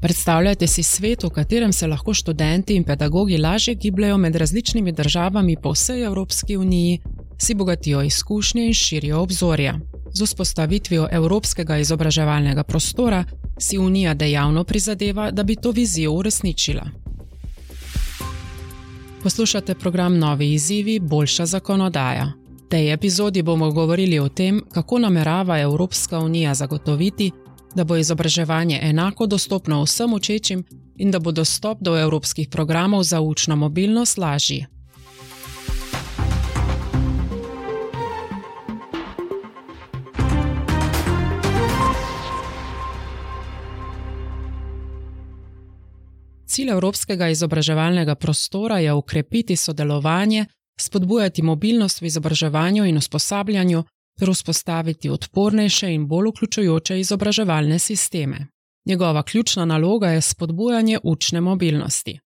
Predstavljajte si svet, v katerem se lahko študenti in pedagogi lažje gibljajo med različnimi državami po vsej Evropski uniji, si bogatijo izkušnje in širijo obzorja. Z vzpostavitvijo evropskega izobraževalnega prostora si Unija dejavno prizadeva, da bi to vizijo uresničila. Poslušate program Novi izzivi, boljša zakonodaja. V tej epizodi bomo govorili o tem, kako namerava Evropska unija zagotoviti, da bo izobraževanje enako dostopno vsem učečim in da bo dostop do evropskih programov za učno mobilnost lažji. Cilj Evropskega izobraževalnega prostora je ukrepiti sodelovanje, spodbujati mobilnost v izobraževanju in usposabljanju ter vzpostaviti odpornejše in bolj vključujoče izobraževalne sisteme. Njegova ključna naloga je spodbujanje učne mobilnosti.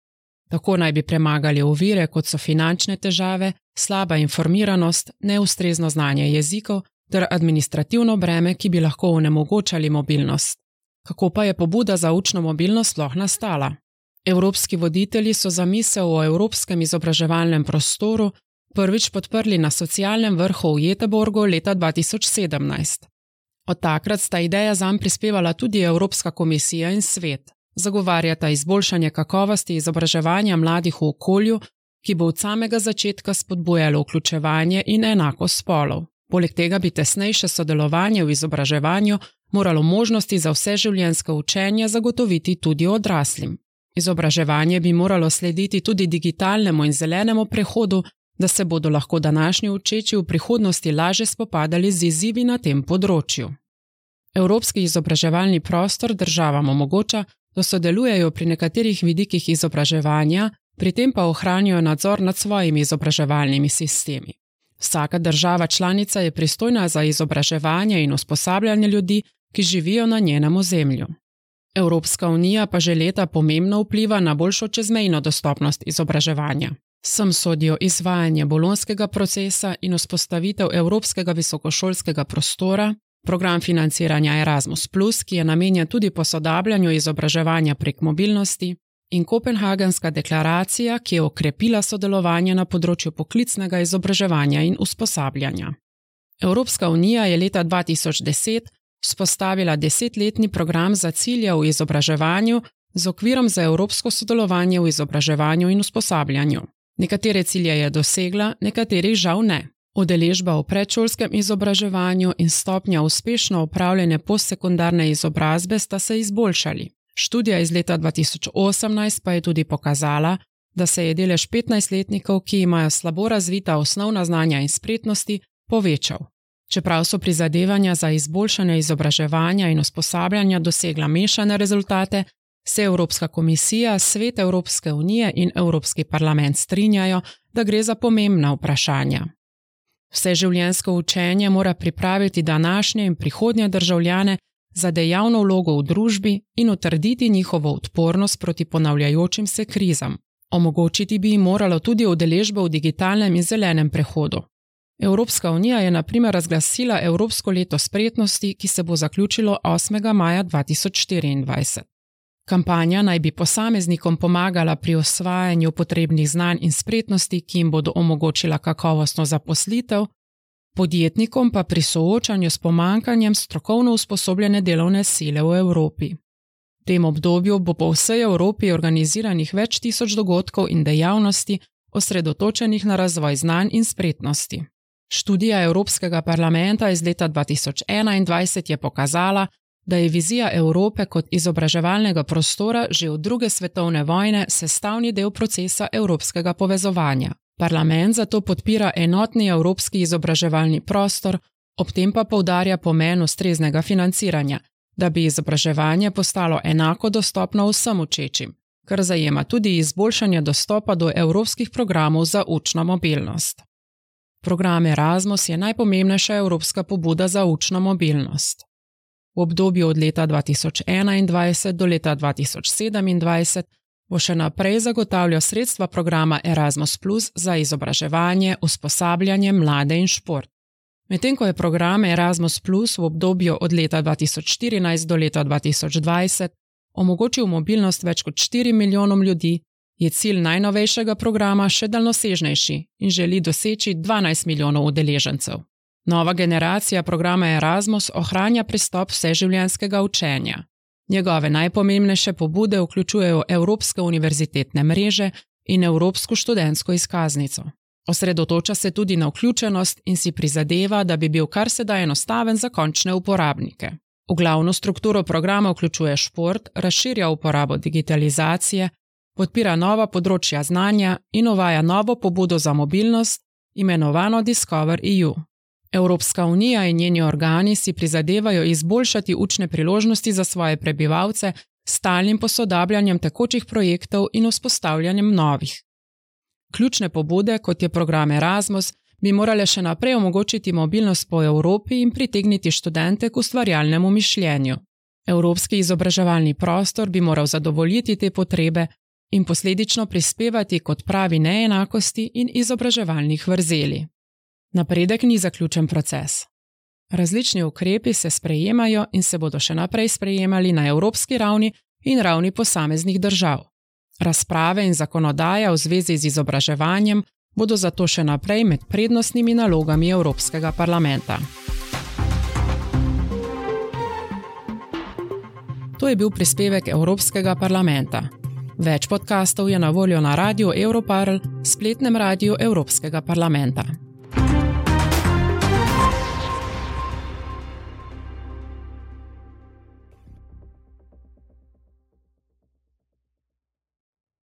Tako naj bi premagali ovire, kot so finančne težave, slaba informiranost, neustrezno znanje jezikov ter administrativno breme, ki bi lahko onemogočali mobilnost. Kako pa je pobuda za učno mobilnost sploh nastala? Evropski voditelji so zamisel o evropskem izobraževalnem prostoru prvič podprli na socialnem vrhu v Jeteborgu leta 2017. Od takrat sta ideja zanj prispevala tudi Evropska komisija in svet. Zagovarjata izboljšanje kakovosti izobraževanja mladih v okolju, ki bo od samega začetka spodbujalo vključevanje in enakost spolov. Poleg tega bi tesnejše sodelovanje v izobraževanju moralo možnosti za vse življenjsko učenje zagotoviti tudi odraslim. Izobraževanje bi moralo slediti tudi digitalnemu in zelenemu prehodu, da se bodo lahko današnji učeči v prihodnosti laže spopadali z izzivi na tem področju. Evropski izobraževalni prostor državam omogoča, da sodelujejo pri nekaterih vidikih izobraževanja, pri tem pa ohranijo nadzor nad svojimi izobraževalnimi sistemi. Vsaka država članica je pristojna za izobraževanje in usposabljanje ljudi, ki živijo na njenem ozemlju. Evropska unija pa že leta pomembno vpliva na boljšo čezmejno dostopnost izobraževanja. Sem sodijo izvajanje bolonskega procesa in vzpostavitev Evropskega visokošolskega prostora, program financiranja Erasmus, ki je namenjen tudi posodabljanju izobraževanja prek mobilnosti, in Kopenhagenska deklaracija, ki je okrepila sodelovanje na področju poklicnega izobraževanja in usposabljanja. Evropska unija je leta 2010 spostavila desetletni program za cilje v izobraževanju z okvirom za evropsko sodelovanje v izobraževanju in usposabljanju. Nekatere cilje je dosegla, nekaterih žal ne. Udeležba v predšolskem izobraževanju in stopnja uspešno upravljene postsekundarne izobrazbe sta se izboljšali. Študija iz leta 2018 pa je tudi pokazala, da se je delež 15-letnikov, ki imajo slabo razvita osnovna znanja in spretnosti, povečal. Čeprav so prizadevanja za izboljšanje izobraževanja in usposabljanja dosegla mešane rezultate, se Evropska komisija, Svet Evropske unije in Evropski parlament strinjajo, da gre za pomembna vprašanja. Vse življensko učenje mora pripraviti današnje in prihodnje državljane za dejavno vlogo v družbi in utrditi njihovo odpornost proti ponavljajočim se krizam. Omogočiti bi jim moralo tudi udeležbo v digitalnem in zelenem prehodu. Evropska unija je na primer razglasila Evropsko leto spretnosti, ki se bo zaključilo 8. maja 2024. Kampanja naj bi posameznikom pomagala pri osvajanju potrebnih znanj in spretnosti, ki jim bodo omogočila kakovostno zaposlitev, podjetnikom pa pri soočanju s pomankanjem strokovno usposobljene delovne sile v Evropi. V tem obdobju bo po vsej Evropi organiziranih več tisoč dogodkov in dejavnosti, osredotočenih na razvoj znanj in spretnosti. Študija Evropskega parlamenta iz leta 2021 je pokazala, da je vizija Evrope kot izobraževalnega prostora že od druge svetovne vojne sestavni del procesa evropskega povezovanja. Parlament zato podpira enotni evropski izobraževalni prostor, ob tem pa poudarja pomen ustreznega financiranja, da bi izobraževanje postalo enako dostopno vsem učečim, kar zajema tudi izboljšanje dostopa do evropskih programov za učno mobilnost. Program Erasmus je najpomembnejša evropska pobuda za učno mobilnost. V obdobju od leta 2021 do leta 2027 bo še naprej zagotavljal sredstva programa Erasmus Plus za izobraževanje, usposabljanje mlade in šport. Medtem ko je program Erasmus Plus v obdobju od leta 2014 do leta 2020 omogočil mobilnost več kot 4 milijonom ljudi, je cilj najnovejšega programa še daljnosežnejši in želi doseči 12 milijonov udeležencev. Nova generacija programa Erasmus ohranja pristop vseživljenjskega učenja. Njegove najpomembnejše pobude vključujejo Evropske univerzitetne mreže in Evropsko študentsko izkaznico. Osredotoča se tudi na vključenost in si prizadeva, da bi bil kar se da enostaven za končne uporabnike. V glavno strukturo programa vključuje šport, razširja uporabo digitalizacije, podpira nova področja znanja in uvaja novo pobudo za mobilnost, imenovano Discover EU. Evropska unija in njeni organi si prizadevajo izboljšati učne priložnosti za svoje prebivalce s stalnim posodabljanjem tekočih projektov in vzpostavljanjem novih. Ključne pobude, kot je program Erasmus, bi morale še naprej omogočiti mobilnost po Evropi in pritegniti študente k ustvarjalnemu mišljenju. Evropski izobraževalni prostor bi moral zadovoljiti te potrebe in posledično prispevati k odpravi neenakosti in izobraževalnih vrzeli. Napredek ni zaključen proces. Različni ukrepi se sprejemajo in se bodo še naprej sprejemali na evropski ravni in ravni posameznih držav. Razprave in zakonodaja v zvezi z izobraževanjem bodo zato še naprej med prednostnimi nalogami Evropskega parlamenta. To je bil prispevek Evropskega parlamenta. Več podkastov je na voljo na radiju Europarl, spletnem radiju Evropskega parlamenta.